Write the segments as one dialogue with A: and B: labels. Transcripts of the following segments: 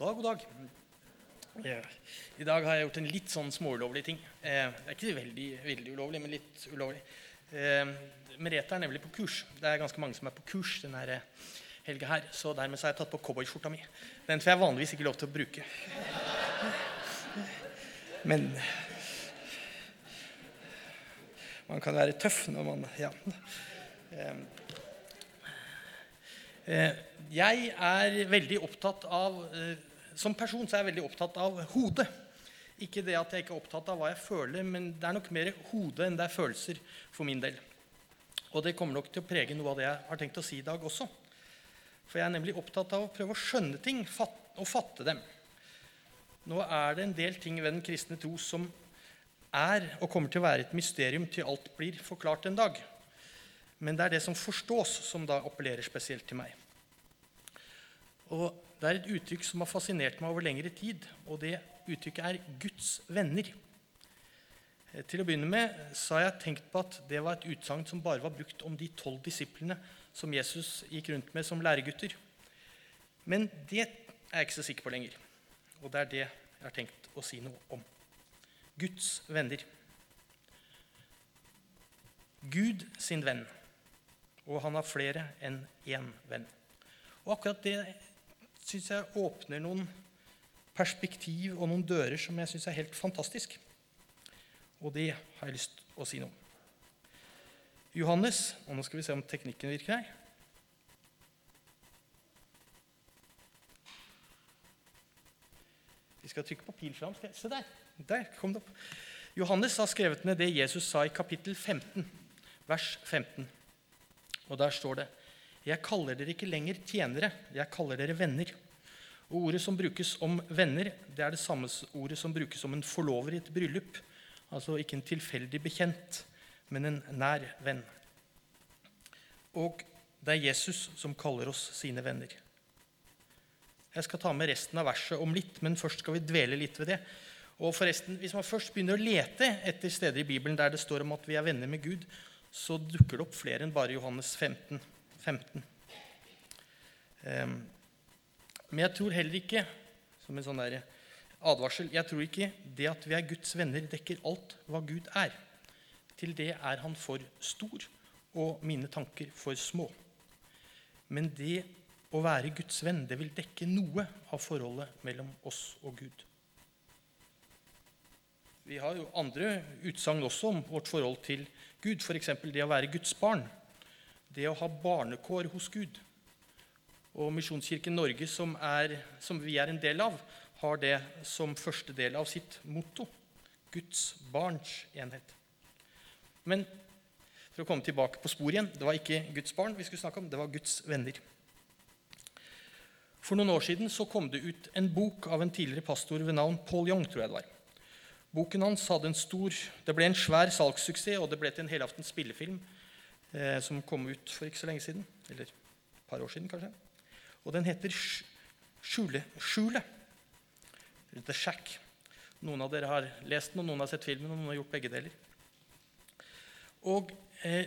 A: dag, god dag. Eh, I dag har jeg gjort en litt sånn småulovlig ting. Eh, Det er ikke veldig, veldig ulovlig, men litt ulovlig. Eh, Merete er nemlig på kurs. Det er ganske mange som er på kurs denne her helga her, så dermed så har jeg tatt på cowboyskjorta mi. Den får jeg vanligvis ikke lov til å bruke. Men man kan være tøff når man Ja. Eh, Eh, Jeg er veldig opptatt av eh, Som person så er jeg veldig opptatt av hodet. Ikke det at jeg ikke er opptatt av hva jeg føler, men det er nok mer hodet enn det er følelser for min del. Og det kommer nok til å prege noe av det jeg har tenkt å si i dag også. For jeg er nemlig opptatt av å prøve å skjønne ting og fatte dem. Nå er det en del ting ved den kristne tro som er og kommer til å være et mysterium til alt blir forklart en dag. Men det er det som forstås, som da appellerer spesielt til meg. Og Det er et uttrykk som har fascinert meg over lengre tid, og det uttrykket er 'Guds venner'. Eh, Til å begynne med så har jeg tenkt på at det var et utsagn som bare var brukt om de tolv disiplene som Jesus gikk rundt med som læregutter. Men det er jeg ikke så sikker på lenger. Og det er det jeg har tenkt å si noe om. Guds venner. Gud sin venn. Og han har flere enn én venn. Og akkurat det syns jeg åpner noen perspektiv og noen dører som jeg syns er helt fantastisk. Og det har jeg lyst til å si noe om. Johannes Og nå skal vi se om teknikken virker her. Vi skal trykke på pil fram. Se der. Der kom det opp. Johannes har skrevet ned det Jesus sa i kapittel 15, vers 15. Og der står det Jeg kaller dere ikke lenger tjenere, jeg kaller dere venner. Og Ordet som brukes om venner, det er det samme ordet som brukes om en forlover i et bryllup. Altså ikke en tilfeldig bekjent, men en nær venn. Og det er Jesus som kaller oss sine venner. Jeg skal ta med resten av verset om litt, men først skal vi dvele litt ved det. Og forresten, Hvis man først begynner å lete etter steder i Bibelen der det står om at vi er venner med Gud, så dukker det opp flere enn bare Johannes 15. 15. Ehm, men jeg tror heller ikke, som en sånn der advarsel Jeg tror ikke det at vi er Guds venner, dekker alt hva Gud er. Til det er han for stor, og mine tanker for små. Men det å være Guds venn, det vil dekke noe av forholdet mellom oss og Gud. Vi har jo andre utsagn også om vårt forhold til Gud, f.eks. det å være Guds barn. Det å ha barnekår hos Gud. Og Misjonskirken Norge, som, er, som vi er en del av, har det som første del av sitt motto. Guds barns enhet. Men for å komme tilbake på sporet igjen det var ikke Guds barn vi skulle snakke om, det var Guds venner. For noen år siden så kom det ut en bok av en tidligere pastor ved navn Paul Young. tror jeg det var. Boken hans hadde en stor, det ble en svær salgssuksess, og det ble til en helaftens spillefilm eh, som kom ut for ikke så lenge siden. Eller et par år siden, kanskje. Og den heter Sk- Skjule, Skjulet. The Shack. Noen av dere har lest den, og noen har sett filmen, og noen har gjort begge deler. Og eh,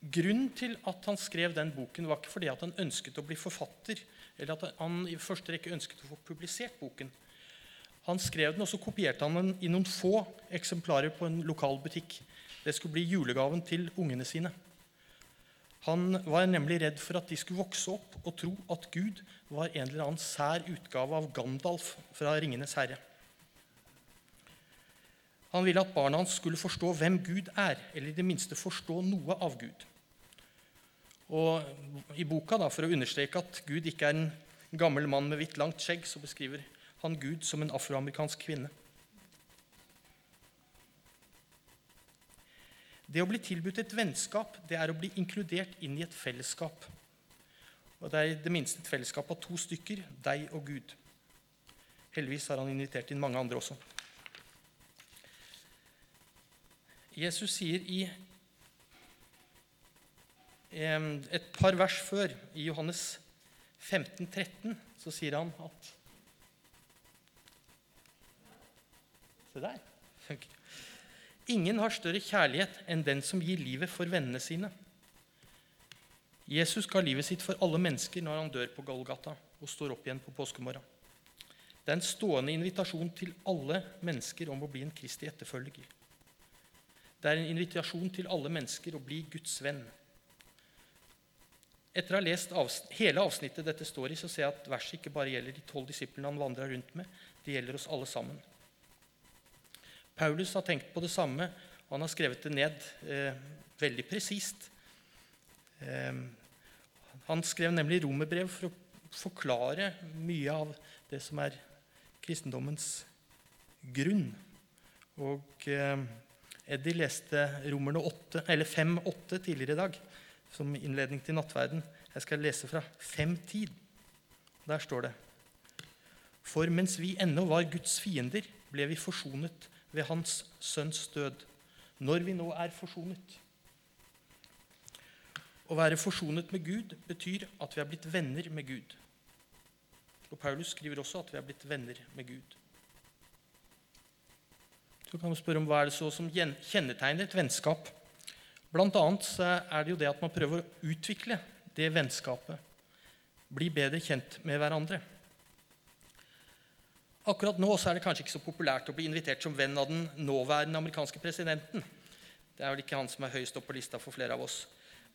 A: Grunnen til at han skrev den boken, var ikke fordi at han ønsket å bli forfatter, eller at han i første rekke ønsket å få publisert boken. Han skrev den, og så kopierte han den i noen få eksemplarer på en lokal butikk. Det skulle bli julegaven til ungene sine. Han var nemlig redd for at de skulle vokse opp og tro at Gud var en eller annen sær utgave av Gandalf fra 'Ringenes herre'. Han ville at barna hans skulle forstå hvem Gud er, eller i det minste forstå noe av Gud. Og I boka, da, for å understreke at Gud ikke er en gammel mann med hvitt, langt skjegg, så beskriver han Gud som en afroamerikansk kvinne. Det å bli tilbudt et vennskap, det er å bli inkludert inn i et fellesskap. Og Det er i det minste et fellesskap av to stykker, deg og Gud. Heldigvis har han invitert inn mange andre også. Jesus sier i et par vers før, i Johannes 15, 13, så sier han at Se der. Ingen har større kjærlighet enn den som gir livet for vennene sine. Jesus ga livet sitt for alle mennesker når han dør på Golgata og står opp igjen på påskemorgen. Det er en stående invitasjon til alle mennesker om å bli en Kristi etterfølger. Det er en invitasjon til alle mennesker å bli Guds venn. Etter å ha lest hele avsnittet dette står i, så ser jeg at verset ikke bare gjelder de tolv disiplene han vandra rundt med, det gjelder oss alle sammen. Paulus har tenkt på det samme, og han har skrevet det ned eh, veldig presist. Eh, han skrev nemlig romerbrev for å forklare mye av det som er kristendommens grunn. Og eh, Eddie leste Romerne 5-8 tidligere i dag som innledning til nattverden. Jeg skal lese fra 5.10. Der står det For mens vi ennå var Guds fiender, ble vi forsonet ved Hans Sønns død. Når vi nå er forsonet Å være forsonet med Gud betyr at vi er blitt venner med Gud. Og Paulus skriver også at vi er blitt venner med Gud. Så kan man spørre om Hva er det så som kjennetegner et vennskap? Blant annet er det jo det at man prøver å utvikle det vennskapet. Bli bedre kjent med hverandre. Akkurat nå er det kanskje ikke så populært å bli invitert som venn av den nåværende amerikanske presidenten. Det er vel ikke han som er høyest opp på lista for flere av oss.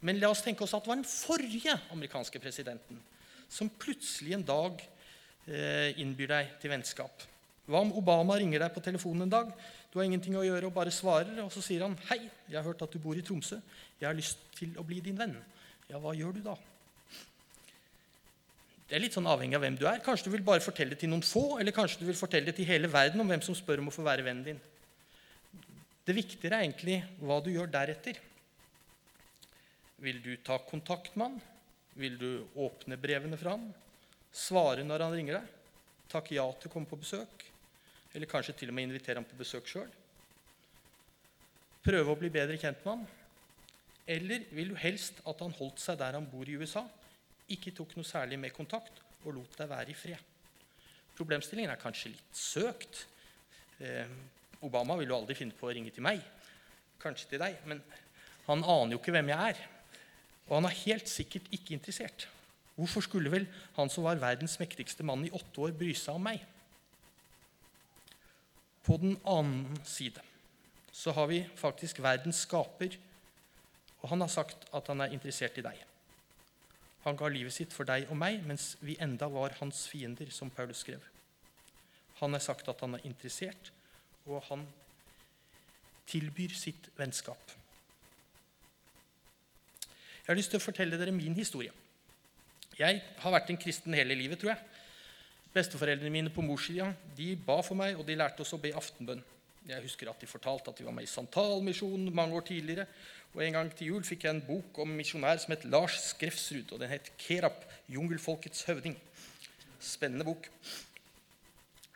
A: Men la oss tenke oss at det var den forrige amerikanske presidenten som plutselig en dag eh, innbyr deg til vennskap. Hva om Obama ringer deg på telefonen en dag du har ingenting å gjøre og bare svarer, og så sier han 'Hei, jeg har hørt at du bor i Tromsø. Jeg har lyst til å bli din venn.' Ja, hva gjør du da? Det er litt sånn avhengig av hvem du er. Kanskje du vil bare fortelle det til noen få, eller kanskje du vil fortelle det til hele verden om hvem som spør om å få være vennen din. Det viktigere er egentlig hva du gjør deretter. Vil du ta kontakt med han? Vil du åpne brevene fra han? Svare når han ringer deg? Takke ja til å komme på besøk? Eller kanskje til og med invitere ham på besøk sjøl? Prøve å bli bedre kjent med han? Eller vil du helst at han holdt seg der han bor i USA, ikke tok noe særlig med kontakt og lot deg være i fred? Problemstillingen er kanskje litt søkt. Eh, Obama vil jo aldri finne på å ringe til meg. Kanskje til deg, men han aner jo ikke hvem jeg er. Og han er helt sikkert ikke interessert. Hvorfor skulle vel han som var verdens mektigste mann i åtte år, bry seg om meg? På den annen side så har vi faktisk verdens skaper, og han har sagt at han er interessert i deg. Han ga livet sitt for deg og meg mens vi enda var hans fiender, som Paulus skrev. Han har sagt at han er interessert, og han tilbyr sitt vennskap. Jeg har lyst til å fortelle dere min historie. Jeg har vært en kristen hele livet, tror jeg. Besteforeldrene mine på morssida ba for meg, og de lærte oss å be aftenbønn. Jeg husker at de fortalte at de var med i Santalmisjonen mange år tidligere. Og En gang til jul fikk jeg en bok om misjonær som het Lars Skrefsrud. og Den het 'Kerap jungelfolkets høvding'. Spennende bok.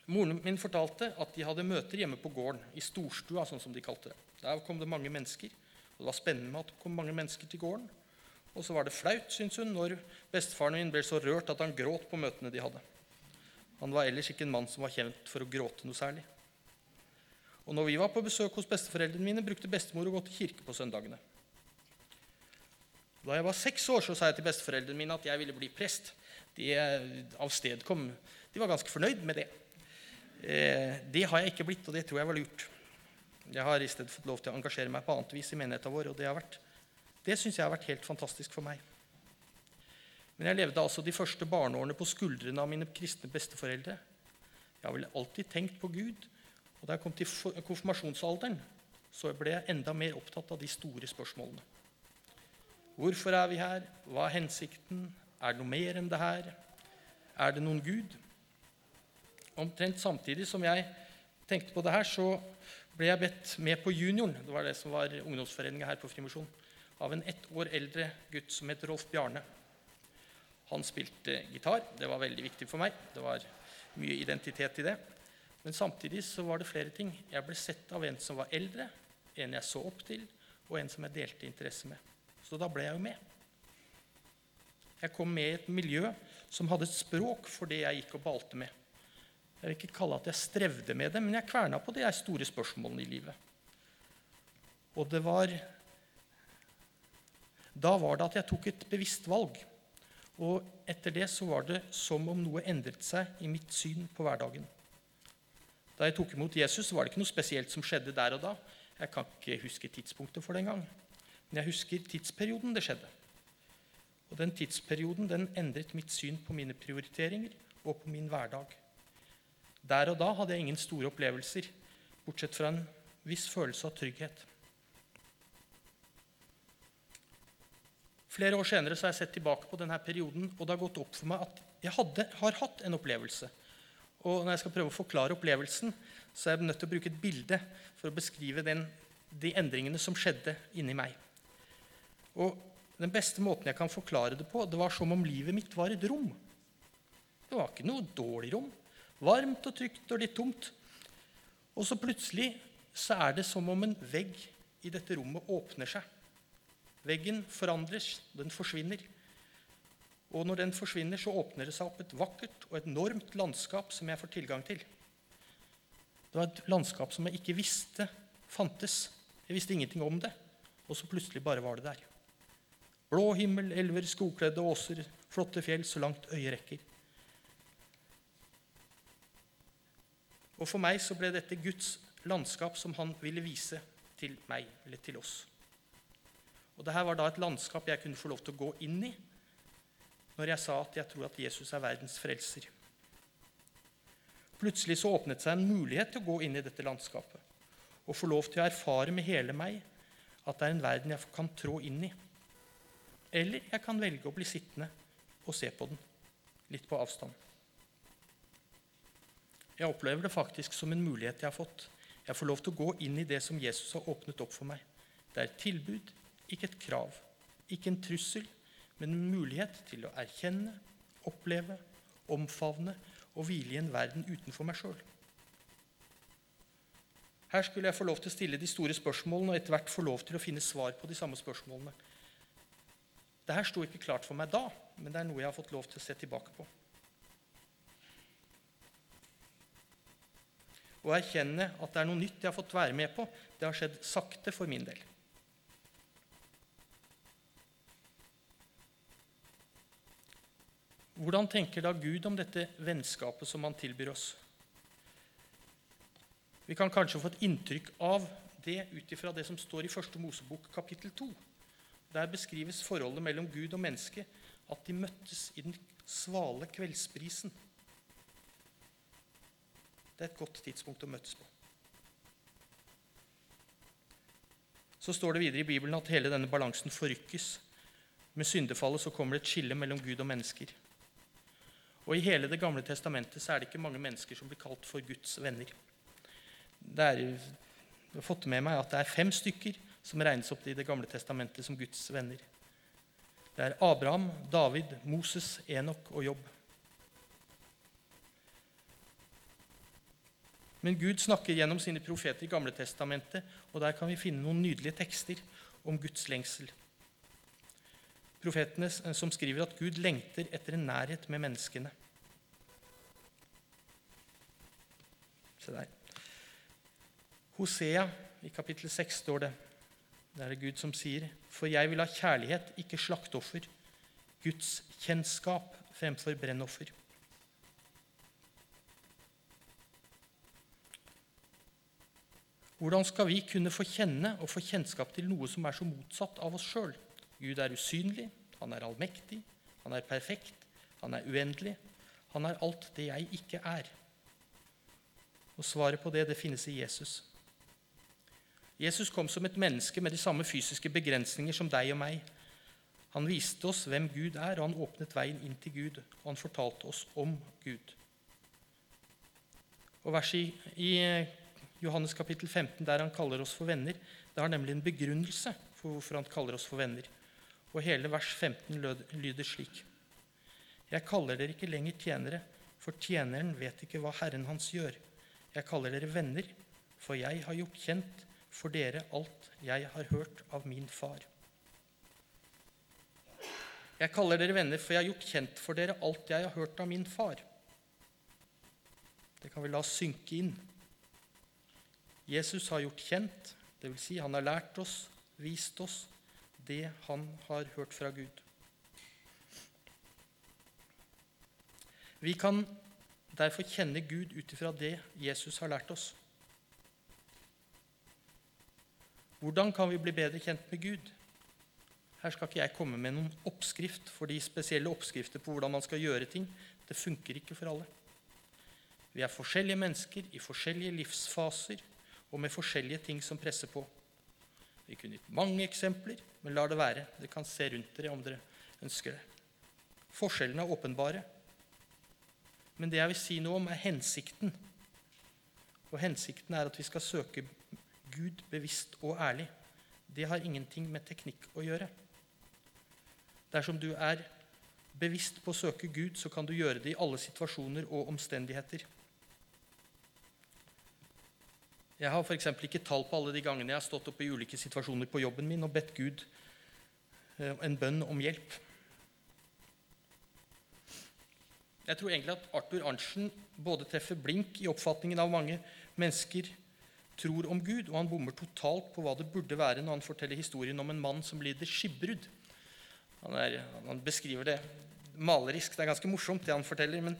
A: Moren min fortalte at de hadde møter hjemme på gården, i storstua, sånn som de kalte det. Der kom det mange mennesker, og det var spennende med at det kom mange mennesker til gården. Og så var det flaut, syns hun, når bestefaren min ble så rørt at han gråt på møtene de hadde. Han var ellers ikke en mann som var kjent for å gråte noe særlig. Og når vi var på besøk hos besteforeldrene mine, brukte bestemor å gå til kirke på søndagene. Da jeg var seks år, så sa jeg til besteforeldrene mine at jeg ville bli prest. De avstedkom De var ganske fornøyd med det. Eh, det har jeg ikke blitt, og det tror jeg var lurt. Jeg har i stedet fått lov til å engasjere meg på annet vis i menigheten vår, og det, har det syns jeg har vært helt fantastisk for meg. Men jeg levde altså de første barneårene på skuldrene av mine kristne besteforeldre. Jeg har vel alltid tenkt på Gud. Og da jeg kom til konfirmasjonsalderen, så ble jeg enda mer opptatt av de store spørsmålene. Hvorfor er vi her? Hva er hensikten? Er det noe mer enn det her? Er det noen Gud? Omtrent samtidig som jeg tenkte på det her, så ble jeg bedt med på junioren. Det var det som var ungdomsforeninga her på Frimisjon. Av en ett år eldre gutt som het Rolf Bjarne. Han spilte gitar. Det var veldig viktig for meg. Det var mye identitet i det. Men samtidig så var det flere ting. Jeg ble sett av en som var eldre, en jeg så opp til, og en som jeg delte interesse med. Så da ble jeg jo med. Jeg kom med i et miljø som hadde et språk for det jeg gikk og balte med. Jeg vil ikke kalle at jeg strevde med det, men jeg kverna på de store spørsmålene i livet. Og det var Da var det at jeg tok et bevisst valg Og etter det så var det som om noe endret seg i mitt syn på hverdagen. Da jeg tok imot Jesus, var det ikke noe spesielt som skjedde der og da. Jeg kan ikke huske tidspunktet for det engang. Men jeg husker tidsperioden det skjedde. Og den tidsperioden den endret mitt syn på mine prioriteringer og på min hverdag. Der og da hadde jeg ingen store opplevelser, bortsett fra en viss følelse av trygghet. Flere år senere så har jeg sett tilbake på denne perioden, og det har gått opp for meg at jeg hadde, har hatt en opplevelse. Og når jeg skal prøve å forklare opplevelsen, så er jeg nødt til å bruke et bilde for å beskrive den, de endringene som skjedde inni meg. Og den beste måten jeg kan forklare det på, det var som om livet mitt var et rom. Det var ikke noe dårlig rom. Varmt og trygt og litt tomt. Og så plutselig så er det som om en vegg i dette rommet åpner seg. Veggen forandres, den forsvinner. Og når den forsvinner, så åpner det seg opp et vakkert og enormt landskap som jeg får tilgang til. Det var et landskap som jeg ikke visste fantes. Jeg visste ingenting om det. Og så plutselig bare var det der. Blå himmel, elver, skogkledde åser, flotte fjell så langt øyet rekker. Og for meg så ble dette Guds landskap som han ville vise til meg, eller til oss. Og Dette var da et landskap jeg kunne få lov til å gå inn i når jeg sa at jeg tror at Jesus er verdens frelser. Plutselig så åpnet seg en mulighet til å gå inn i dette landskapet og få lov til å erfare med hele meg at det er en verden jeg kan trå inn i. Eller jeg kan velge å bli sittende og se på den, litt på avstand. Jeg opplever det faktisk som en mulighet jeg har fått. Jeg får lov til å gå inn i det som Jesus har åpnet opp for meg. Det er et tilbud, ikke et krav. Ikke en trussel, men en mulighet til å erkjenne, oppleve, omfavne og hvile i en verden utenfor meg sjøl. Her skulle jeg få lov til å stille de store spørsmålene og etter hvert få lov til å finne svar på de samme spørsmålene. Dette sto ikke klart for meg da, men det er noe jeg har fått lov til å se tilbake på. Å erkjenne at det er noe nytt jeg har fått være med på, det har skjedd sakte for min del. Hvordan tenker da Gud om dette vennskapet som han tilbyr oss? Vi kan kanskje få et inntrykk av det ut ifra det som står i Første Mosebok kapittel 2. Der beskrives forholdet mellom Gud og menneske, at de møttes i den svale kveldsbrisen. Det er et godt tidspunkt å møtes på. Så står det videre i Bibelen at hele denne balansen forrykkes. Med syndefallet så kommer det et skille mellom Gud og mennesker. Og I hele Det gamle testamentet så er det ikke mange mennesker som blir kalt for Guds venner. Det er, jeg har fått med meg at det er fem stykker som regnes opp i Det gamle testamentet som Guds venner. Det er Abraham, David, Moses, Enok og Jobb. Men Gud snakker gjennom sine profeter i Gamle testamentet, og der kan vi finne noen nydelige tekster om Guds lengsel profetene som skriver at Gud lengter etter en nærhet med menneskene. Se der. Hosea i kapittel 6 står det Det er det Gud som sier, for jeg vil ha kjærlighet, ikke slakteoffer, Guds kjennskap fremfor brennoffer. Hvordan skal vi kunne få kjenne og få kjennskap til noe som er så motsatt av oss sjøl? Gud er usynlig, han er allmektig, han er perfekt, han er uendelig. Han er alt det jeg ikke er. Og svaret på det, det finnes i Jesus. Jesus kom som et menneske med de samme fysiske begrensninger som deg og meg. Han viste oss hvem Gud er, og han åpnet veien inn til Gud. Og han fortalte oss om Gud. Og Verset i, i Johannes kapittel 15, der han kaller oss for venner, det har nemlig en begrunnelse for hvorfor han kaller oss for venner. Og hele vers 15 lyder slik.: Jeg kaller dere ikke lenger tjenere, for tjeneren vet ikke hva Herren hans gjør. Jeg kaller dere venner, for jeg har gjort kjent for dere alt jeg har hørt av min far. Jeg kaller dere venner, for jeg har gjort kjent for dere alt jeg har hørt av min far. Det kan vi la synke inn. Jesus har gjort kjent, dvs. Si han har lært oss, vist oss, det han har hørt fra Gud. Vi kan derfor kjenne Gud ut ifra det Jesus har lært oss. Hvordan kan vi bli bedre kjent med Gud? Her skal ikke jeg komme med noen oppskrift, for de spesielle oppskrifter på hvordan man skal gjøre ting, det funker ikke for alle. Vi er forskjellige mennesker i forskjellige livsfaser og med forskjellige ting som presser på. Vi kunne gitt mange eksempler, men la det være. Dere kan se rundt dere om dere ønsker det. Forskjellene er åpenbare. Men det jeg vil si noe om, er hensikten. Og hensikten er at vi skal søke Gud bevisst og ærlig. Det har ingenting med teknikk å gjøre. Dersom du er bevisst på å søke Gud, så kan du gjøre det i alle situasjoner og omstendigheter. Jeg har f.eks. ikke tall på alle de gangene jeg har stått oppe i ulike situasjoner på jobben min og bedt Gud eh, en bønn om hjelp. Jeg tror egentlig at Arthur Arntzen både treffer blink i oppfatningen av mange mennesker tror om Gud, og han bommer totalt på hva det burde være når han forteller historien om en mann som lider skipbrudd. Han, han, beskriver det malerisk. Det er ganske morsomt, det han forteller. Men,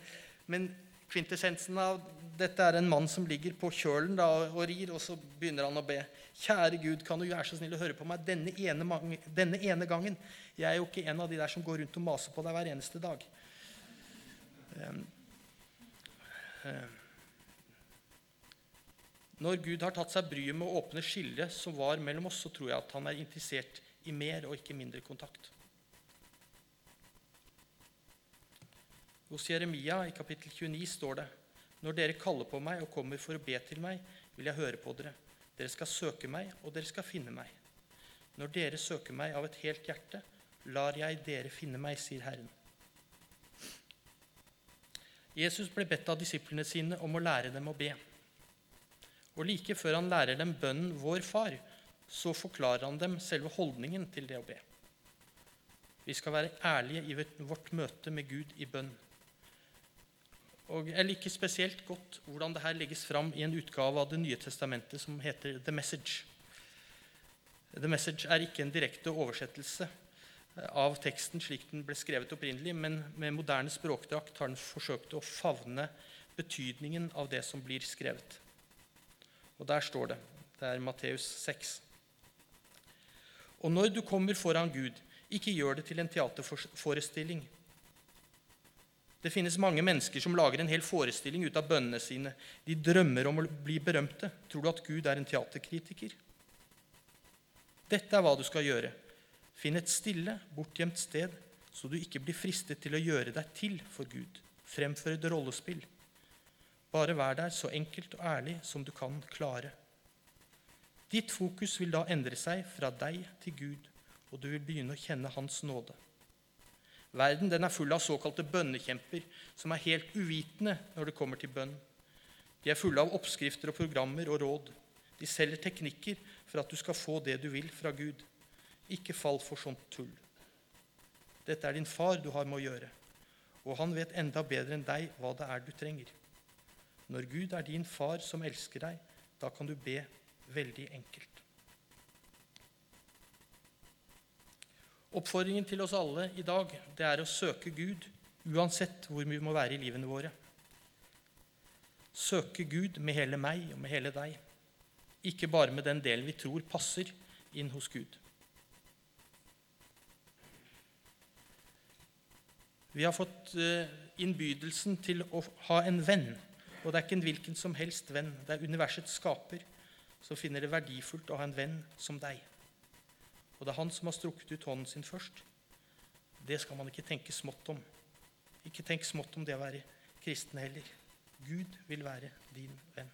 A: men kvintessensen av dette er en mann som ligger på kjølen da, og rir, og så begynner han å be. Kjære Gud, kan du være så snill å høre på meg denne ene, denne ene, gangen? Jeg er jo ikke en av de der som går rundt og maser på deg hver eneste dag. Når Gud har tatt seg bryet med å åpne skillet som var mellom oss, så tror jeg at han er interessert i mer og ikke mindre kontakt. Hos Jeremia i kapittel 29 står det når dere kaller på meg og kommer for å be til meg, vil jeg høre på dere. Dere skal søke meg, og dere skal finne meg. Når dere søker meg av et helt hjerte, lar jeg dere finne meg, sier Herren. Jesus ble bedt av disiplene sine om å lære dem å be. Og like før han lærer dem bønnen 'Vår Far', så forklarer han dem selve holdningen til det å be. Vi skal være ærlige i vårt møte med Gud i bønn. Og Jeg liker spesielt godt hvordan det her legges fram i en utgave av Det nye testamentet som heter The Message. The Message er ikke en direkte oversettelse av teksten slik den ble skrevet opprinnelig, men med moderne språkdrakt har den forsøkt å favne betydningen av det som blir skrevet. Og der står det. Det er Matteus 6. Og når du kommer foran Gud, ikke gjør det til en teaterforestilling det finnes mange mennesker som lager en hel forestilling ut av bønnene sine. De drømmer om å bli berømte. Tror du at Gud er en teaterkritiker? Dette er hva du skal gjøre. Finn et stille, bortgjemt sted, så du ikke blir fristet til å gjøre deg til for Gud. Fremfør et rollespill. Bare vær der så enkelt og ærlig som du kan klare. Ditt fokus vil da endre seg fra deg til Gud, og du vil begynne å kjenne Hans nåde. Verden den er full av såkalte bønnekjemper som er helt uvitende når det kommer til bønn. De er fulle av oppskrifter og programmer og råd. De selger teknikker for at du skal få det du vil fra Gud. Ikke fall for sånt tull. Dette er din far du har med å gjøre, og han vet enda bedre enn deg hva det er du trenger. Når Gud er din far som elsker deg, da kan du be veldig enkelt. Oppfordringen til oss alle i dag det er å søke Gud uansett hvor vi må være i livene våre. Søke Gud med hele meg og med hele deg, ikke bare med den delen vi tror passer inn hos Gud. Vi har fått eh, innbydelsen til å ha en venn. Og det er ikke en hvilken som helst venn. Det er universets skaper som finner det verdifullt å ha en venn som deg. Og det er han som har strukket ut hånden sin først. Det skal man ikke tenke smått om. Ikke tenk smått om det å være kristen heller. Gud vil være din venn.